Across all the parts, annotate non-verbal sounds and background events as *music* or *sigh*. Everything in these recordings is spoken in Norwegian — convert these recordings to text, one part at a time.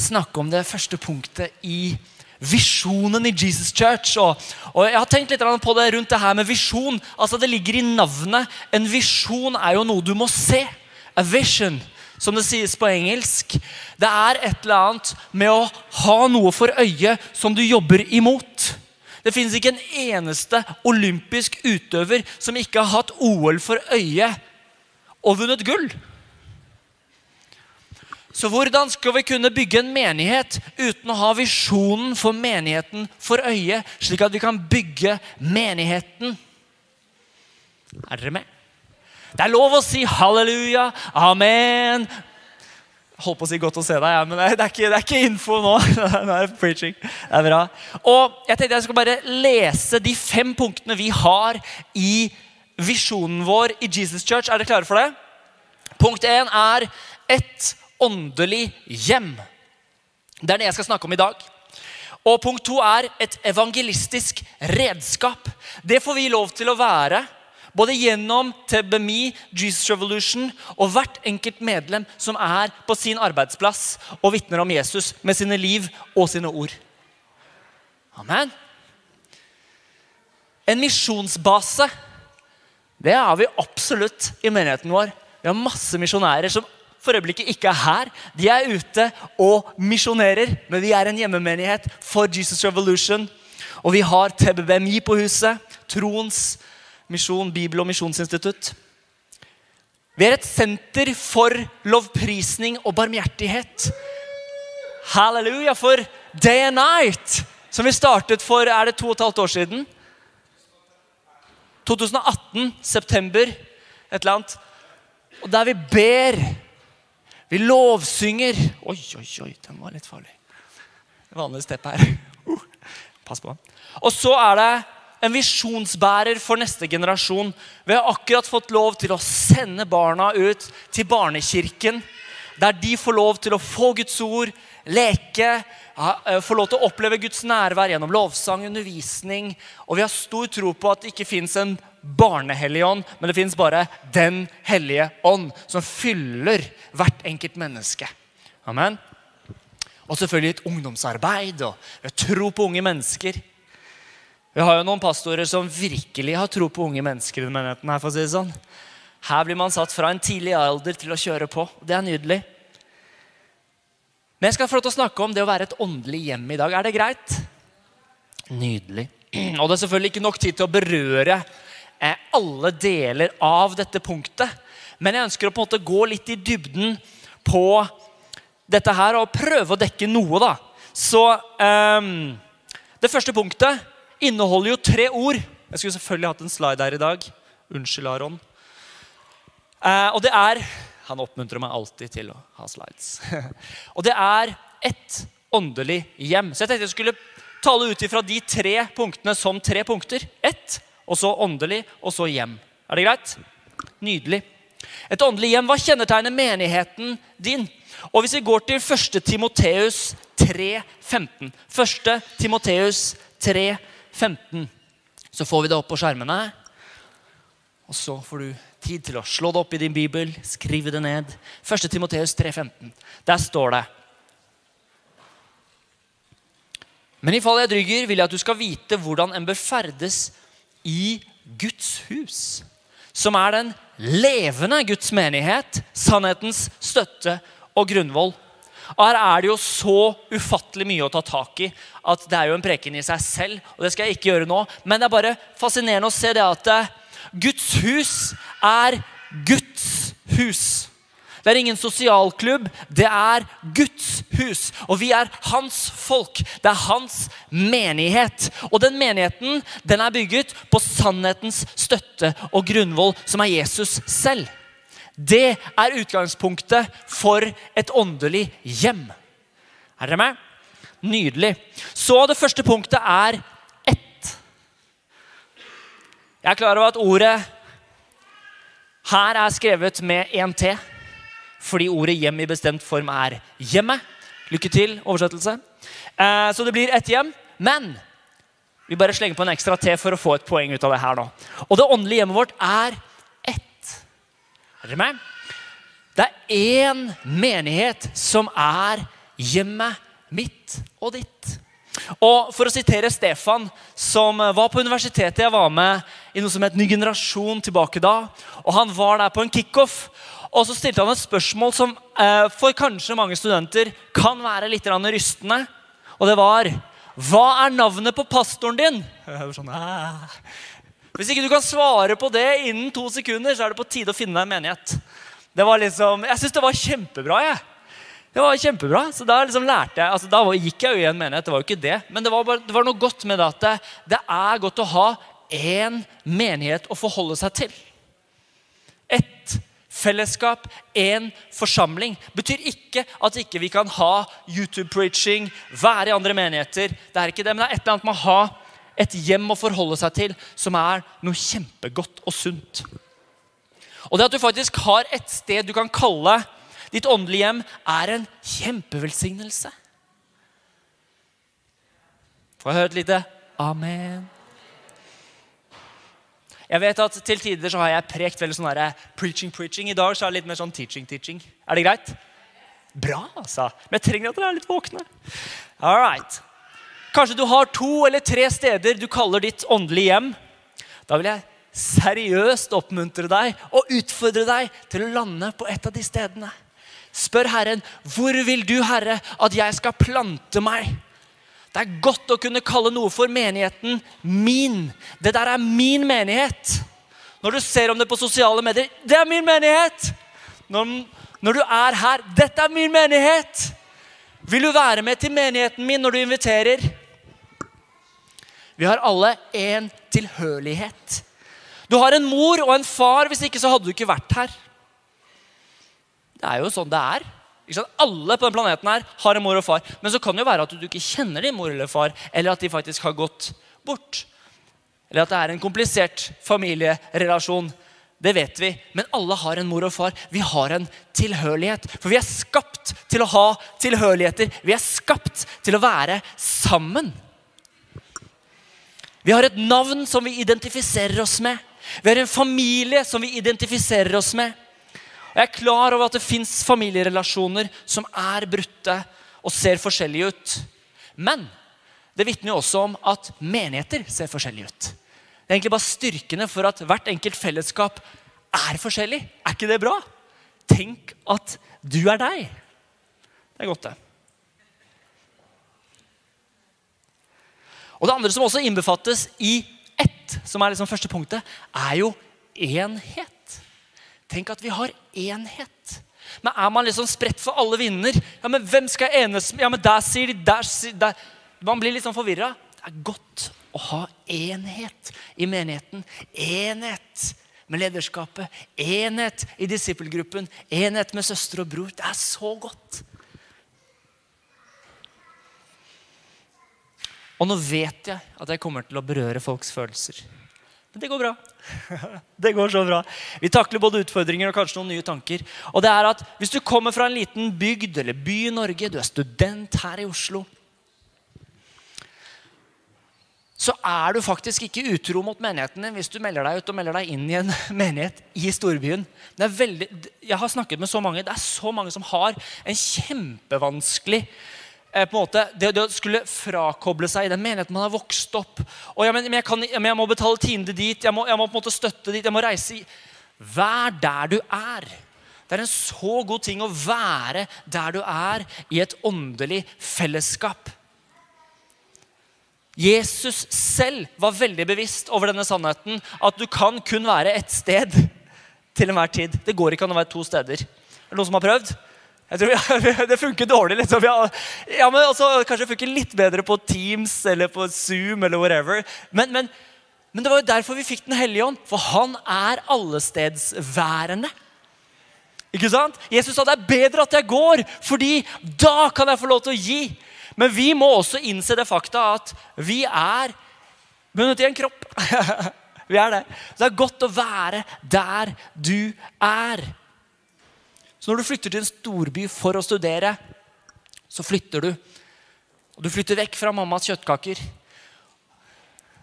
snakke om det første punktet i visjonen i Jesus Church. Og, og Jeg har tenkt litt på det rundt det her med visjon. Altså Det ligger i navnet. En visjon er jo noe du må se. A vision, som det sies på engelsk. Det er et eller annet med å ha noe for øyet som du jobber imot. Det finnes ikke en eneste olympisk utøver som ikke har hatt OL for øye og vunnet gull. Så hvordan skal vi kunne bygge en menighet uten å ha visjonen for menigheten for øye, slik at vi kan bygge menigheten? Er dere med? Det er lov å si halleluja, amen. Holdt på å si godt å se deg, ja, men det er, ikke, det er ikke info nå. *laughs* nå er det preaching. Det er bra. Og jeg tenkte jeg skal bare lese de fem punktene vi har i visjonen vår i Jesus Church. Er dere klare for det? Punkt én er ett åndelig hjem. Det er det jeg skal snakke om i dag. Og punkt to er et evangelistisk redskap. Det får vi lov til å være. Både gjennom TBMI, Jesus Revolution og hvert enkelt medlem som er på sin arbeidsplass og vitner om Jesus med sine liv og sine ord. Amen. En misjonsbase, det har vi absolutt i menigheten vår. Vi har masse misjonærer som for øyeblikket ikke er her. De er ute og misjonerer, men vi er en hjemmemenighet for Jesus Revolution. Og vi har TBBMI på huset. Troens misjon, bibel- og misjonsinstitutt. Vi er et senter for lovprisning og barmhjertighet. Halleluja for Day and Night, som vi startet for er det to og et halvt år siden. 2018, september, et eller annet. Og der vi ber vi lovsynger. Oi, oi, oi, den var litt farlig. Vanlig stepp her. Uh, pass på. Og så er det en visjonsbærer for neste generasjon. Vi har akkurat fått lov til å sende barna ut til barnekirken. Der de får lov til å få Guds ord, leke, eh, få lov til å oppleve Guds nærvær gjennom lovsang, undervisning. Og vi har stor tro på at det ikke fins en barnehellige ånd, men det fins bare Den hellige ånd, som fyller hvert enkelt menneske. Amen. Og selvfølgelig et ungdomsarbeid og tro på unge mennesker. Vi har jo noen pastorer som virkelig har tro på unge mennesker. i menigheten Her for å si det sånn. Her blir man satt fra en tidlig alder til å kjøre på. Det er nydelig. Men jeg skal få lov til å snakke om det å være et åndelig hjem i dag. Er det greit? Nydelig. *clears throat* Og det er selvfølgelig ikke nok tid til å berøre alle deler av dette punktet. Men jeg ønsker å på en måte gå litt i dybden på dette her og prøve å dekke noe. da. Så um, Det første punktet inneholder jo tre ord. Jeg skulle selvfølgelig hatt en slide her i dag. Unnskyld, Aron. Uh, og det er Han oppmuntrer meg alltid til å ha slides. *laughs* og det er ett åndelig hjem. Så jeg tenkte jeg skulle tale ut ifra de tre punktene som tre punkter. Ett og så åndelig, og så hjem. Er det greit? Nydelig. Et åndelig hjem, hva kjennetegner menigheten din? Og Hvis vi går til 1. Timoteus 3,15 1. Timoteus 3,15 Så får vi det opp på skjermene. Og så får du tid til å slå det opp i din bibel, skrive det ned. 1. Timoteus 3,15. Der står det Men i fall jeg drygger, vil jeg at du skal vite hvordan en bør ferdes i Guds hus. Som er den levende Guds menighet, sannhetens støtte og grunnvoll. Her er det jo så ufattelig mye å ta tak i at det er jo en preken i seg selv. og det skal jeg ikke gjøre nå, Men det er bare fascinerende å se det at eh, Guds hus er Guds hus. Det er ingen sosialklubb. Det er Guds hus. Og vi er hans folk. Det er hans menighet. Og den menigheten den er bygget på sannhetens støtte og grunnvoll, som er Jesus selv. Det er utgangspunktet for et åndelig hjem. Er dere med? Nydelig. Så det første punktet er ett. Jeg er klar over at ordet her er skrevet med én T fordi ordet 'hjem' i bestemt form er 'hjemmet'. Lykke til, oversettelse. Eh, så det blir ett hjem. Men vi bare slenger på en ekstra T for å få et poeng ut av det her nå. Og det åndelige hjemmet vårt er ett. Er dere med? Det er én menighet som er hjemmet mitt og ditt. Og For å sitere Stefan, som var på universitetet jeg var med i noe som het Ny generasjon tilbake da. og Han var der på en kickoff, og så stilte han et spørsmål som eh, for kanskje mange studenter kan være litt rystende. Og det var Hva er navnet på pastoren din? *laughs* Sånn, Hvis ikke du kan svare på det innen to sekunder, så er det på tide å finne deg en menighet. Det var liksom, Jeg syns det var kjempebra. jeg. Det var kjempebra. Så Da liksom lærte jeg, altså da gikk jeg jo i en menighet, det var jo ikke det. Men det var, bare, det var noe godt med det at det, det er godt å ha én menighet å forholde seg til. Fellesskap, én forsamling. Betyr ikke at ikke vi kan ha YouTube-preaching, være i andre menigheter. Det er ikke det, men det er et eller annet med å ha et hjem å forholde seg til som er noe kjempegodt og sunt. Og det at du faktisk har et sted du kan kalle ditt åndelige hjem, er en kjempevelsignelse. Får jeg høre et lite amen? Jeg vet at Til tider så har jeg prekt veldig sånn preaching, preaching. I dag så er det litt mer sånn teaching, teaching. Er det greit? Bra, altså. Men jeg trenger at dere er litt våkne. All right. Kanskje du har to eller tre steder du kaller ditt åndelige hjem. Da vil jeg seriøst oppmuntre deg og utfordre deg til å lande på et av de stedene. Spør Herren, 'Hvor vil du, Herre, at jeg skal plante meg?' Det er godt å kunne kalle noe for menigheten min. Det der er min menighet. Når du ser om det på sosiale medier 'Det er min menighet'. Når, når du er her 'Dette er min menighet'. Vil du være med til menigheten min når du inviterer? Vi har alle en tilhørighet. Du har en mor og en far. Hvis ikke så hadde du ikke vært her. Det er jo sånn det er. Alle på denne planeten her har en mor og far. Men så kan det jo være at du ikke kjenner din mor eller far, eller at de faktisk har gått bort. Eller at det er en komplisert familierelasjon. Det vet vi. Men alle har en mor og far. Vi har en tilhørighet. For vi er skapt til å ha tilhørigheter. Vi er skapt til å være sammen. Vi har et navn som vi identifiserer oss med. Vi har en familie som vi identifiserer oss med. Jeg er klar over at det fins familierelasjoner som er brutte og ser forskjellige ut. Men det vitner jo også om at menigheter ser forskjellige ut. Det er egentlig bare styrkene for at hvert enkelt fellesskap er forskjellig. Er ikke det bra? Tenk at du er deg. Det er godt, det. Og Det andre som også innbefattes i ett, som er liksom første punktet, er jo enhet. Tenk at vi har enhet. Men er man liksom spredt for alle vinder? Ja, men hvem skal enes med? Ja, men der sier de, der sier der. Man blir litt sånn forvirra. Det er godt å ha enhet i menigheten. Enhet med lederskapet. Enhet i disippelgruppen. Enhet med søster og bror. Det er så godt. Og nå vet jeg at jeg kommer til å berøre folks følelser. Men det går bra. *laughs* Det går så bra. Vi takler både utfordringer og kanskje noen nye tanker. Og det er at Hvis du kommer fra en liten bygd eller by i Norge, du er student her i Oslo så er du faktisk ikke utro mot menigheten din hvis du melder deg ut og melder deg inn i en *laughs* menighet i storbyen. Veldig, jeg har snakket med så mange. Det er så mange som har en kjempevanskelig Eh, på en måte, det, det, å skulle frakoble seg i den menigheten man har vokst opp. Og ja, men, jeg, kan, men jeg, må betale tiende dit, jeg må, jeg må, på en måte støtte dit, jeg må reise i Vær der du er. Det er en så god ting å være der du er, i et åndelig fellesskap. Jesus selv var veldig bevisst over denne sannheten. At du kan kun være ett sted til enhver tid. Det går ikke an å være to steder. Er det noen som har prøvd? Jeg tror *laughs* Det funker dårlig. liksom. Ja, men også, Kanskje det funker litt bedre på Teams eller på Zoom. eller whatever. Men, men, men det var jo derfor vi fikk Den hellige ånd. For han er allestedsværende. Ikke sant? Jesus sa det er bedre at jeg går, fordi da kan jeg få lov til å gi. Men vi må også innse det fakta at vi er bundet i en kropp. *laughs* vi er det. Så det er godt å være der du er. Så når du flytter til en storby for å studere, så flytter du. Og du flytter vekk fra mammas kjøttkaker.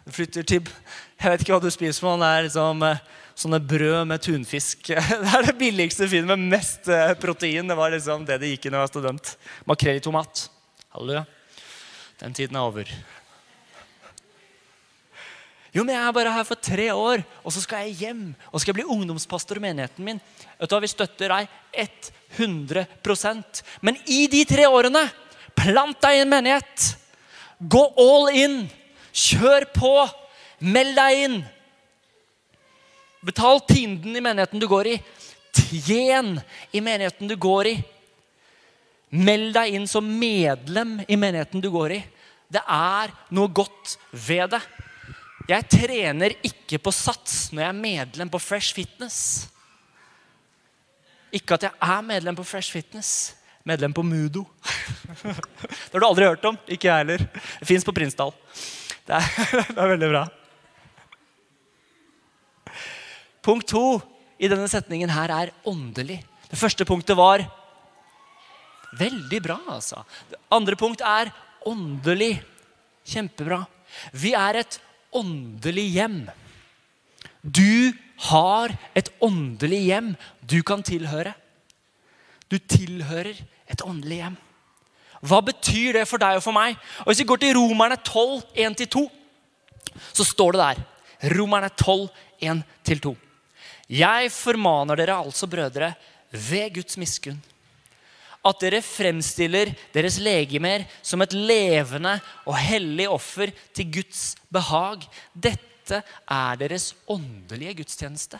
Du flytter til Jeg vet ikke hva du spiser med. Det er liksom, eh, sånne brød med tunfisk. *laughs* Det er det billigste du finner med mest eh, protein. Det var liksom det det gikk i når jeg var student. Makrell i tomat. Halleluja. Den tiden er over. Jo, men jeg er bare her for tre år, og så skal jeg hjem. Og så skal jeg bli ungdomspastor i menigheten min. Vet du hva, Vi støtter deg 100% Men i de tre årene, plant deg i en menighet. Gå all in. Kjør på. Meld deg inn. Betal tienden i menigheten du går i. Tjen i menigheten du går i. Meld deg inn som medlem i menigheten du går i. Det er noe godt ved det. Jeg trener ikke på sats når jeg er medlem på Fresh Fitness. Ikke at jeg er medlem på Fresh Fitness. Medlem på Mudo. *laughs* det har du aldri hørt om. Ikke jeg heller. Det fins på Prinsdal. Det er, *laughs* det er veldig bra. Punkt to i denne setningen her er åndelig. Det første punktet var veldig bra, altså. Det andre punkt er åndelig. Kjempebra. Vi er et åndelig hjem. Du har et åndelig hjem du kan tilhøre. Du tilhører et åndelig hjem. Hva betyr det for deg og for meg? Og Hvis vi går til Romerne 12, 1-2, så står det der. Romerne 12, 1-2. Jeg formaner dere altså, brødre, ved Guds miskunn at dere fremstiller deres legemer som et levende og hellig offer til Guds behag. Dette er deres åndelige gudstjeneste.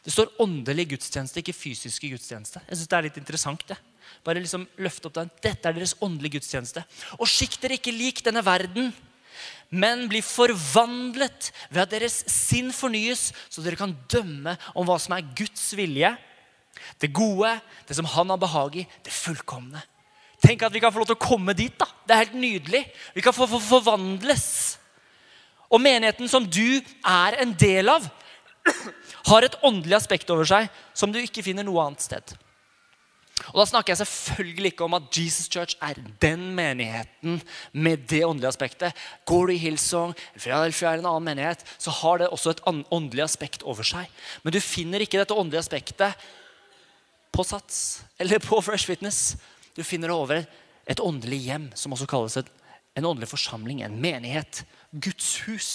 Det står åndelig gudstjeneste, ikke fysiske gudstjeneste. Jeg synes Det er litt interessant. det. Bare liksom løfte opp den. Dette er deres åndelige gudstjeneste. Og sikt dere ikke lik denne verden, men bli forvandlet ved at deres sinn fornyes, så dere kan dømme om hva som er Guds vilje det gode, det som han har behag i, det fullkomne. Tenk at vi kan få lov til å komme dit. da. Det er helt nydelig. Vi kan få, få forvandles. Og menigheten som du er en del av, har et åndelig aspekt over seg som du ikke finner noe annet sted. Og Da snakker jeg selvfølgelig ikke om at Jesus Church er den menigheten med det åndelige aspektet. Går du i Hillsong, Philadelphia er en annen menighet, så har det også et åndelig aspekt over seg. Men du finner ikke dette åndelige aspektet på Sats eller på Fresh Fitness. Du finner det over et åndelig hjem, som også kalles et, en åndelig forsamling, en menighet. Guds hus.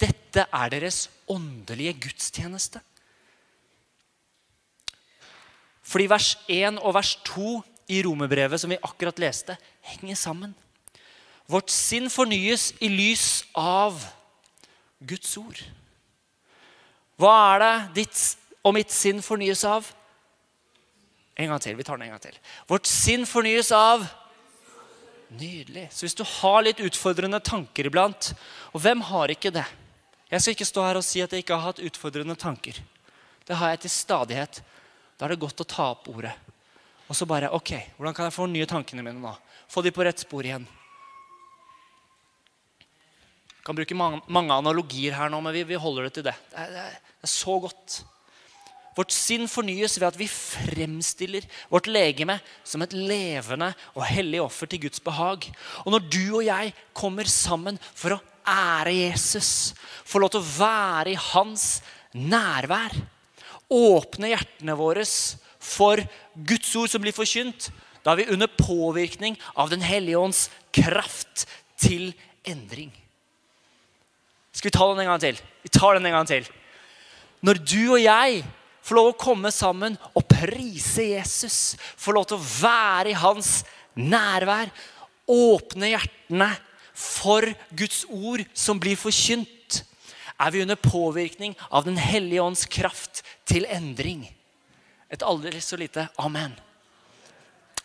Dette er deres åndelige gudstjeneste. Fordi vers 1 og vers 2 i romerbrevet som vi akkurat leste, henger sammen. Vårt sinn fornyes i lys av Guds ord. Hva er det ditt og mitt sinn fornyes av? En gang til. Vi tar den en gang til. Vårt sinn fornyes av Nydelig. Så hvis du har litt utfordrende tanker iblant Og hvem har ikke det? Jeg skal ikke stå her og si at jeg ikke har hatt utfordrende tanker. Det har jeg til stadighet. Da er det godt å ta opp ordet. Og så bare Ok, hvordan kan jeg fornye tankene mine nå? Få de på rett spor igjen. Jeg kan bruke mange, analogier her nå, men vi, holder det til det. Det er så godt. Vårt sinn fornyes ved at vi fremstiller vårt legeme som et levende og hellig offer til Guds behag. Og når du og jeg kommer sammen for å ære Jesus, få lov til å være i hans nærvær, åpne hjertene våre for Guds ord som blir forkynt, da er vi under påvirkning av Den hellige ånds kraft til endring. Skal vi ta den en gang til? Vi tar den en gang til. Når du og jeg få lov å komme sammen og prise Jesus. Få lov til å være i hans nærvær. Åpne hjertene for Guds ord som blir forkynt. Er vi under påvirkning av Den hellige ånds kraft til endring? Et aldri så lite amen.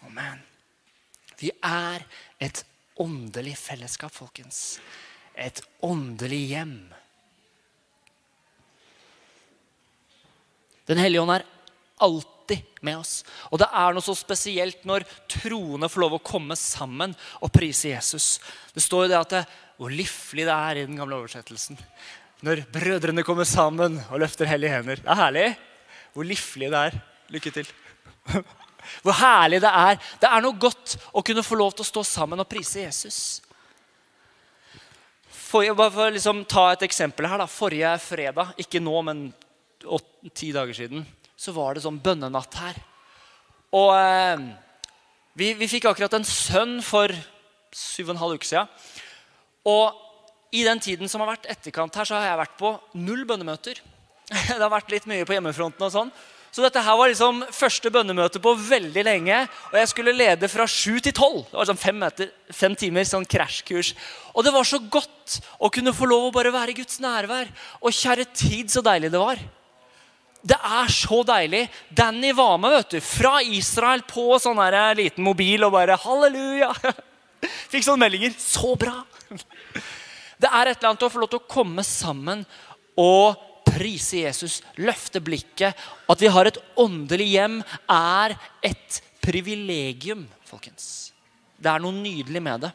Amen. Vi er et åndelig fellesskap, folkens. Et åndelig hjem. Den hellige ånd er alltid med oss. Og det er noe så spesielt når troende får lov å komme sammen og prise Jesus. Det står jo det at det, hvor livlig det er i den gamle oversettelsen. Når brødrene kommer sammen og løfter hellige hender. Det er herlig. Hvor livlig det er. Lykke til. *laughs* Hvor herlig det er. Det er noe godt å kunne få lov til å stå sammen og prise Jesus. For, bare for å liksom ta et eksempel her. Da. Forrige fredag, ikke nå, men ti dager siden så var det sånn bønnenatt her. Og eh, vi, vi, fikk akkurat en sønn for syv og en halv uke siden. Og i den tiden som har vært etterkant her, så har jeg vært på null bønnemøter. *laughs* Det har vært litt mye på hjemmefronten og sånn. Så dette her var liksom første bønnemøte på veldig lenge. Og jeg skulle lede fra sju til tolv. Det var sånn fem, meter, fem timer sånn krasjkurs. Og det var så godt å kunne få lov å bare være i Guds nærvær. Og kjære tid, så deilig det var. Det er så deilig. Danny var med vet du, fra Israel på sånn her eh, liten mobil og bare halleluja. *laughs* Fikk sånne meldinger. Så bra! Det er et eller annet å få lov til å komme sammen og prise Jesus, løfte blikket. At vi har et åndelig hjem, er et privilegium, folkens. Det er noe nydelig med det.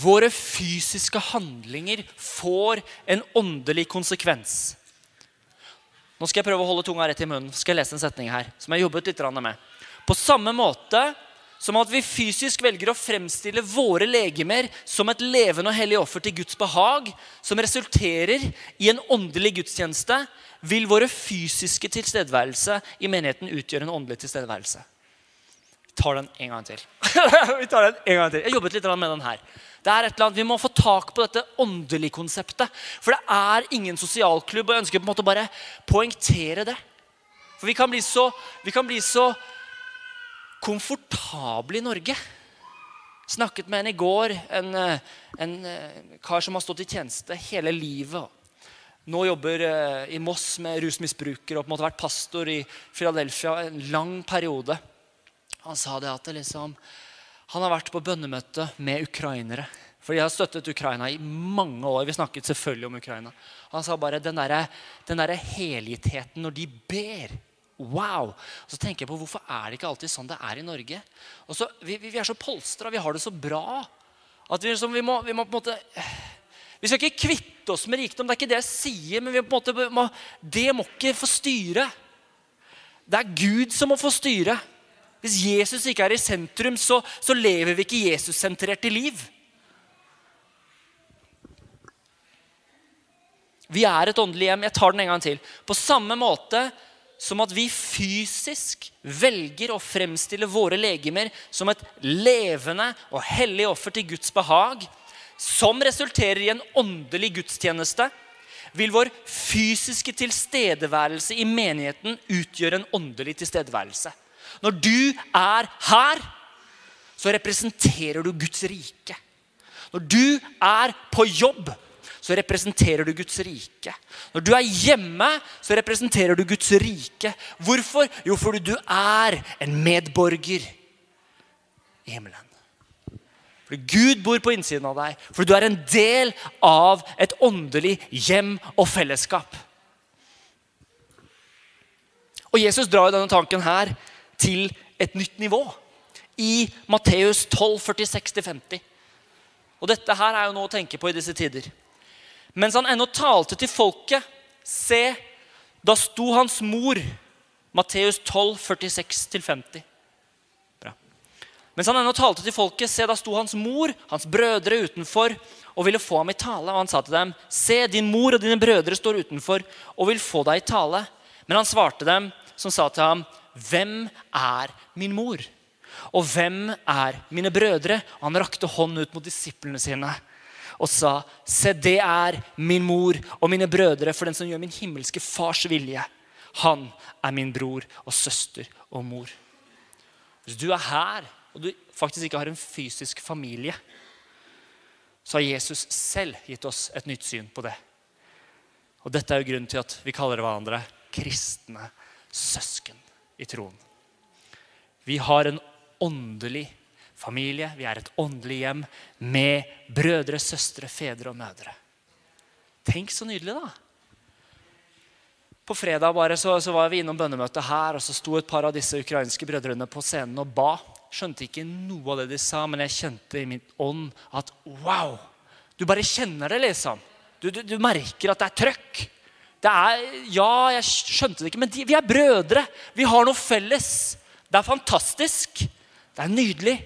Våre fysiske handlinger får en åndelig konsekvens. Nå skal jeg prøve å holde tunga rett i munnen. skal jeg lese en setning her, som jeg jobbet litt med. På samme måte som at vi fysisk velger å fremstille våre legemer som et levende og hellig offer til Guds behag, som resulterer i en åndelig gudstjeneste, vil våre fysiske tilstedeværelse i menigheten utgjøre en åndelig tilstedeværelse. Vi tar den en gang til. *laughs* vi tar den en gang til. Jeg jobbet litt med den her. Det er et eller annet, Vi må få tak på dette åndelige konseptet. For det er ingen sosialklubb, og jeg ønsker på en måte bare poengtere det. For vi kan bli så, vi kan bli så komfortable i Norge. Snakket med en i går, en, eh, en, eh, kar som har stått i tjeneste hele livet. Nå jobber eh, i Moss med rusmisbrukere og på en måte vært pastor i Philadelphia en lang periode. Han sa det at det liksom, han har vært på bønnemøte med ukrainere. For de har støttet Ukraina i mange år. Vi snakket selvfølgelig om Ukraina. Han sa bare den derre der helgitheten når de ber Wow! Så tenker jeg på Hvorfor er det ikke alltid sånn det er i Norge? Og så, vi, vi, er så polstra, vi har det så bra. At vi, liksom, vi, må, vi må, på en måte Vi skal ikke kvitte oss med rikdom. Det er ikke det jeg sier, men måte må, det må ikke få styre. Det er Gud som må få styre. Hvis Jesus ikke er i sentrum, så, så lever vi ikke Jesus-sentrerte liv. Vi er et åndelig hjem. Jeg tar den en gang til. På samme måte som at vi fysisk velger å fremstille våre legemer som et levende og hellig offer til Guds behag, som resulterer i en åndelig gudstjeneste, vil vår fysiske tilstedeværelse i menigheten utgjøre en åndelig tilstedeværelse. Når du er her, så representerer du Guds rike. Når du er på jobb, så representerer du Guds rike. Når du er hjemme, så representerer du Guds rike. Hvorfor? Jo, fordi du er en medborger i himmelen. Fordi Gud bor på innsiden av deg. Fordi du er en del av et åndelig hjem og fellesskap. Og Jesus drar jo denne tanken her til et nytt nivå. I Matteus 12, 46-50. Og dette her er jo noe å tenke på i disse tider. Mens han ennå talte til folket, se, da sto hans mor Matteus 12, 46-50. Bra. Mens han ennå talte til folket, se, da sto hans mor, hans brødre utenfor og ville få ham i tale. Og han sa til dem, se, din mor og dine brødre står utenfor og vil få deg i tale. Men han svarte dem, som sa til ham, hvem er min mor? Og hvem er mine brødre? Han rakte hånden ut mot disiplene sine og sa, Se, det er min mor og mine brødre, for den som gjør min himmelske fars vilje. Han er min bror og søster og mor. Hvis du er her, og du faktisk ikke har en fysisk familie, så har Jesus selv gitt oss et nytt syn på det. Og Dette er jo grunnen til at vi kaller hverandre kristne søsken i troen. Vi har en åndelig familie, vi er et åndelig hjem med brødre, søstre, fedre og mødre. Tenk så nydelig, da. På fredag bare så, så var vi innom bønnemøtet her, og så sto et par av disse ukrainske brødrene på scenen og ba. Skjønte ikke noe av det de sa, men jeg kjente i min ånd at wow! Du bare kjenner det, liksom. Du, du, du merker at det er trøkk. Det er, ja, jeg skjønte det ikke, men de, vi er brødre. Vi har noe felles. Det er fantastisk. Det er nydelig.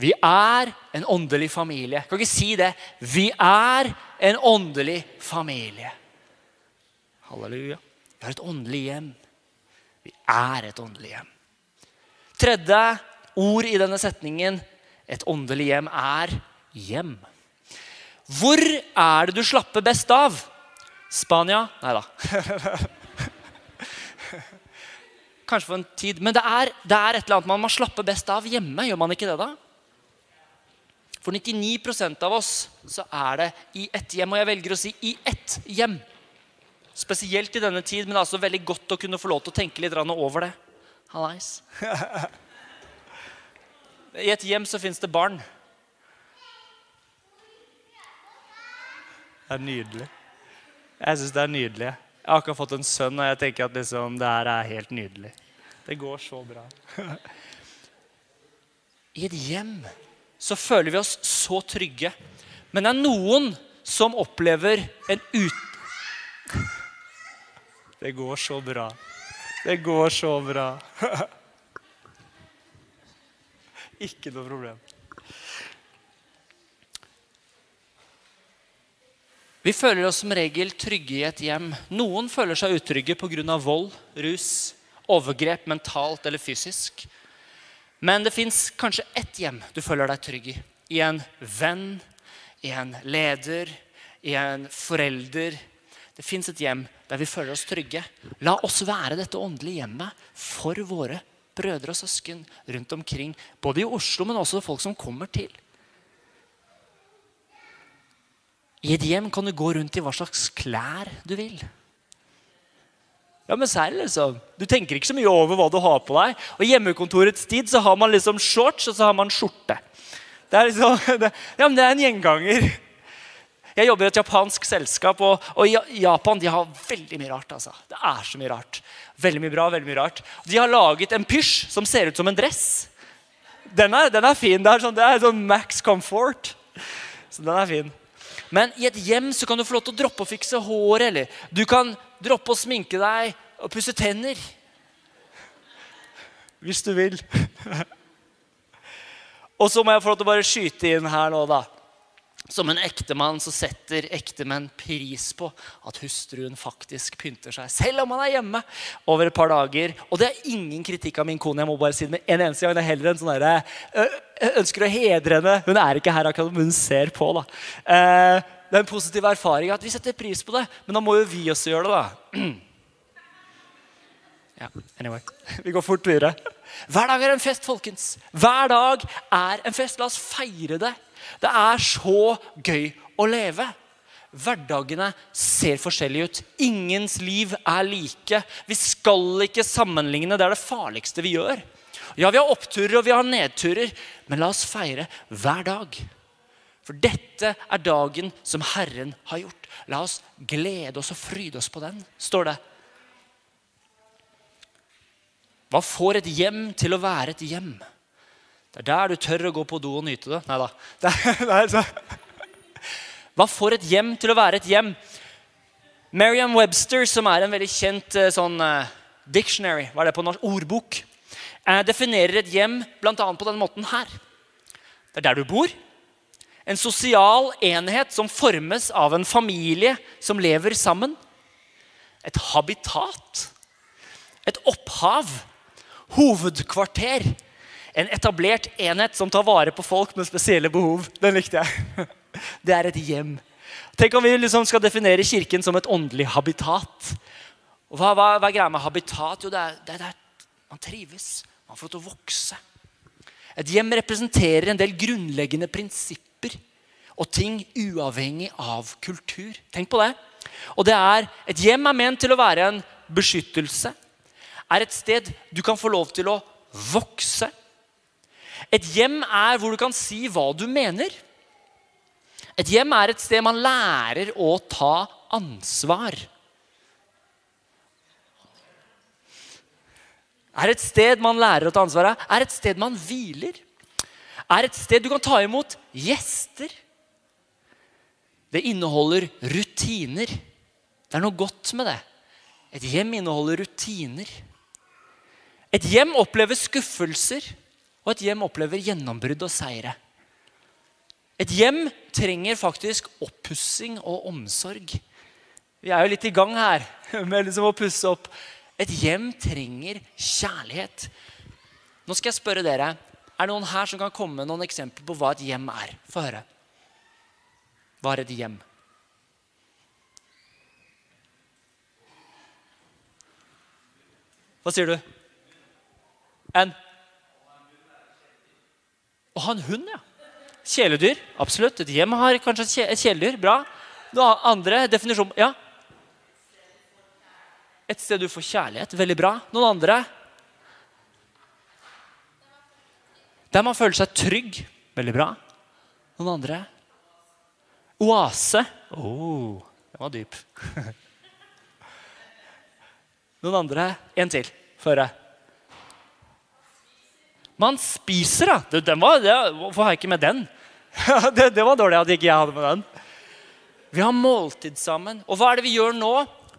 Vi er en åndelig familie. Jeg kan ikke si det. Vi er en åndelig familie. Halleluja. Vi har et åndelig hjem. Vi er et åndelig hjem. Tredje ord i denne setningen, et åndelig hjem, er hjem. Hvor er det du slapper best av? Spania? Nei da. *laughs* Kanskje for en tid. Men det er, det er, et eller annet man må slappe best av hjemme. Gjør man ikke det, da? For 99% av oss så er det i ett hjem. Og jeg velger å si i ett hjem. Spesielt i denne tid, men det er altså veldig godt å kunne få lov til å tenke litt over det. Hallais. *laughs* I et hjem så fins det barn. Det er nydelig. Jeg syns det er nydelig. Jeg har akkurat fått en sønn, og jeg tenker at liksom, det her er helt nydelig. Det går så bra. *laughs* I et hjem så føler vi oss så trygge. Men det er noen som opplever en ut... *laughs* Det går så bra. Det går så bra. *laughs* Ikke noe problem. Vi føler oss som regel trygge i et hjem. Noen føler seg utrygge pga. vold, rus, overgrep mentalt eller fysisk. Men det fins kanskje ett hjem du føler deg trygg i. I en venn, i en leder, i en forelder. Det fins et hjem der vi føler oss trygge. La oss være dette åndelige hjemmet for våre brødre og søsken rundt omkring. Både i Oslo, men også folk som kommer til. I et hjem kan du gå rundt i hva slags klær du vil. Ja, men serr, liksom. Du tenker ikke så mye over hva du har på deg. Og hjemmekontorets tid så har man liksom shorts og så har man skjorte. Det er liksom, *laughs* det, ja, men det er en gjenganger. Jeg jobber i et japansk selskap, og, og Japan de har veldig mye rart. altså. Det er så mye rart. Veldig mye bra, veldig mye rart. De har laget en pysj som ser ut som en dress. Den er, den er fin. Det er, sånn, det er sånn max comfort. Så den er fin. Men i et hjem så kan du få lov til å droppe å fikse håret. Eller du kan droppe å sminke deg og pusse tenner. Hvis du vil. *laughs* og så må jeg få lov til å bare skyte inn her nå, da. Som en ektemann så setter ektemenn pris på at hustruen faktisk pynter seg, selv om han er hjemme over et par dager. Og det er ingen kritikk av min kone. jeg må bare si det en eneste gang. Det er heller en sånn derre Ønsker å hedre henne. Hun er ikke her akkurat, men hun ser på. da. Eh, det er en positiv erfaring at vi setter pris på det. Men da må jo vi også gjøre det, da. *clears throat* Ja, anyway. Vi går fort videre. Hver dag er en fest, folkens. Hver dag er en fest. La oss feire det. Det er så gøy å leve. Hverdagene ser forskjellige ut. Ingens liv er like. Vi skal ikke sammenligne. Det er det farligste vi gjør. Ja, vi har oppturer og vi har nedturer, men la oss feire hver dag. For dette er dagen som Herren har gjort. La oss glede oss og fryde oss på den, står det. Hva får et hjem til å være et hjem? Det er der du tør å gå på do og nyte det. Nei da. *laughs* *laughs* Hva får et hjem til å være et hjem? Mariam Webster, som er en veldig kjent eh, sånn uh, dictionary, hva er det på norsk? ordbok, uh, definerer et hjem bl.a. på denne måten her. Det er der du bor. En sosial enhet som formes av en familie som lever sammen. Et habitat. Et opphav. Hovedkvarter. En etablert enhet som tar vare på folk med spesielle behov. Den likte jeg. *laughs* Det er et hjem. Tenk om vi liksom skal definere Kirken som et åndelig habitat. Og hva, hva, hva er greia med habitat? Jo, det er, det er der man trives. Man får lov til å vokse. Et hjem representerer en del grunnleggende prinsipper og ting uavhengig av kultur. Tenk på det. Og det er, Et hjem er ment til å være en beskyttelse. Er et sted du kan få lov til å vokse. Et hjem er hvor du kan si hva du mener. Et hjem er et sted man lærer å ta ansvar. Er et sted man lærer å ta ansvar av. Er et sted man hviler. Er et sted du kan ta imot gjester. Det inneholder rutiner. Det er noe godt med det. Et hjem inneholder rutiner. Et hjem opplever skuffelser Og et hjem opplever gjennombrudd og seire. Et hjem trenger faktisk oppussing og omsorg. Vi er jo litt i gang her *laughs* med liksom å pusse opp. Et hjem trenger kjærlighet. Nå skal jeg spørre dere. Er det noen her som kan komme med noen eksempler på hva et hjem er? Få høre. Hva er et hjem? Hva sier du? En? Å ha en hund, ja. Kjæledyr. Absolutt. Et hjem har kanskje et kjæledyr. Bra. Noe andre definisjon Ja? Et sted du får kjærlighet. Veldig bra. Noen andre? Der man føler seg trygg. Veldig bra. Noen andre? Oase. Oh, den var dyp. *laughs* Noen andre? En til. Føre. Man spiser, da. Den var, det, hvorfor har jeg ikke med den? *laughs* det, det, var dårlig at ikke jeg hadde med den. Vi har måltid sammen. Og hva er det vi gjør nå?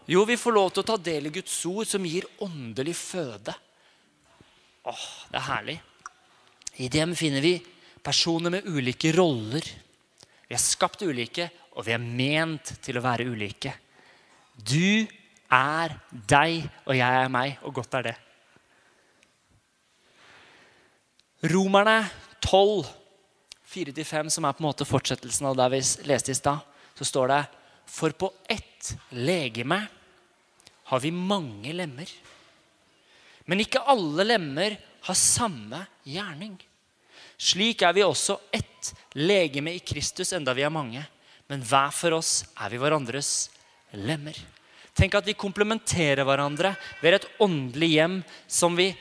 Jo, vi får lov til å ta del i Guds ord, som gir åndelig føde. Åh, Det er herlig. I dem finner vi personer med ulike roller. Vi er skapt ulike, og vi er ment til å være ulike. Du er deg, og jeg er meg, og godt er det. Romerne 12, 4-5, som er på en måte fortsettelsen av det vi leste i stad, så står det For på ett legeme har vi mange lemmer. Men ikke alle lemmer har samme gjerning. Slik er vi også ett legeme i Kristus, enda vi er mange. Men hver for oss er vi hverandres lemmer. Tenk at vi komplementerer hverandre ved et åndelig hjem som vi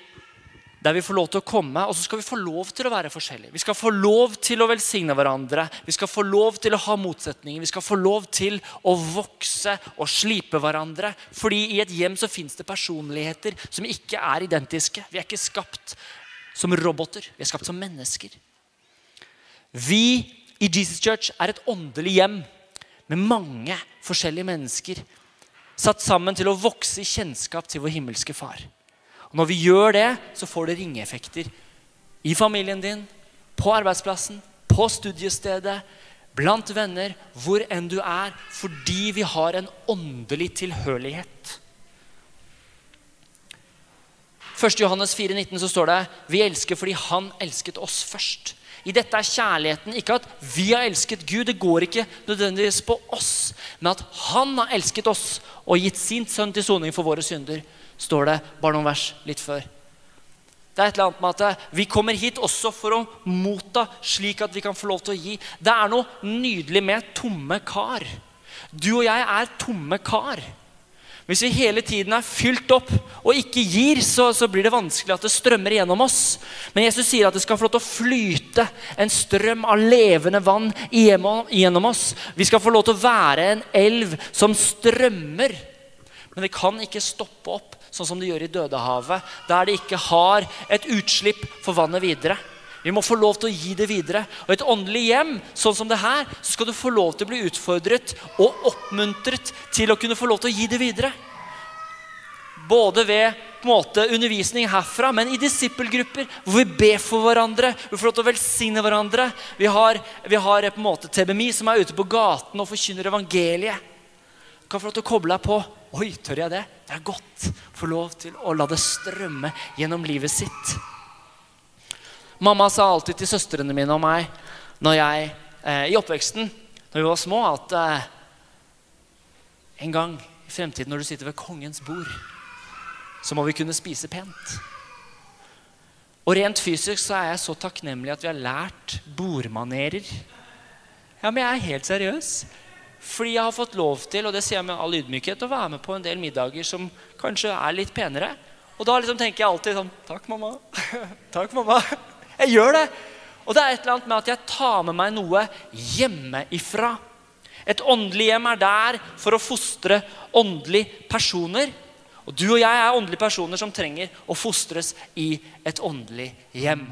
der vi får lov til å komme, og så skal vi få lov til å være forskjellige. Vi skal få lov til å velsigne hverandre, vi skal få lov til å ha motsetninger. Vi skal få lov til å vokse og slipe hverandre. Fordi i et hjem så fins det personligheter som ikke er identiske. Vi er ikke skapt som roboter, vi er skapt som mennesker. Vi i Jesus Church er et åndelig hjem med mange forskjellige mennesker satt sammen til å vokse i kjennskap til vår himmelske far. Og når vi gjør det, så får det ringeeffekter i familien din, på arbeidsplassen, på studiestedet, blant venner, hvor enn du er, fordi vi har en åndelig tilhørighet. 1. Johannes 4, 19 så står det vi elsker fordi han elsket oss først. I dette er kjærligheten ikke at vi har elsket Gud, det går ikke nødvendigvis på oss, men at han har elsket oss og gitt sin sønn til soning for våre synder står det bare noen vers litt før. Det er et eller annet med at Vi kommer hit også for å motta, slik at vi kan få lov til å gi. Det er noe nydelig med tomme kar. Du og jeg er tomme kar. Hvis vi hele tiden er fylt opp og ikke gir, så, så, blir det vanskelig at det strømmer gjennom oss. Men Jesus sier at det skal få lov til å flyte en strøm av levende vann gjennom oss. Vi skal få lov til å være en elv som strømmer. Men det kan ikke stoppe opp sånn som det gjør i Dødehavet, der det ikke har et utslipp for vannet videre. Vi må få lov til å gi det videre. Og et åndelig hjem sånn som det her, så skal du få lov til å bli utfordret og oppmuntret til å kunne få lov til å gi det videre. Både ved måte, undervisning herfra, men i disippelgrupper hvor vi ber for hverandre. Vi får lov til å velsigne hverandre. Vi har, vi har på en måte TBMI som er ute på gaten og forkynner evangeliet. Kan få lov til å koble deg på. Oi, tør jeg det? Det er godt få lov til å la det strømme gjennom livet sitt. Mamma sa alltid til søstrene mine og meg når jeg, eh, i oppveksten når vi var små, at eh, en gang i fremtiden når du sitter ved kongens bord, så må vi kunne spise pent. Og rent fysisk så er jeg så takknemlig at vi har lært bordmanerer. Ja, men jeg er helt seriøs. Fordi jeg har fått lov til og det sier jeg med all ydmykhet, å være med på en del middager som kanskje er litt penere. Og da liksom tenker jeg alltid sånn Takk, mamma. *laughs* Takk, mamma. Jeg gjør det. Og det er et eller annet med at jeg tar med meg noe hjemmefra. Et åndelig hjem er der for å fostre åndelige personer. Og du og jeg er åndelige personer som trenger å fostres i et åndelig hjem.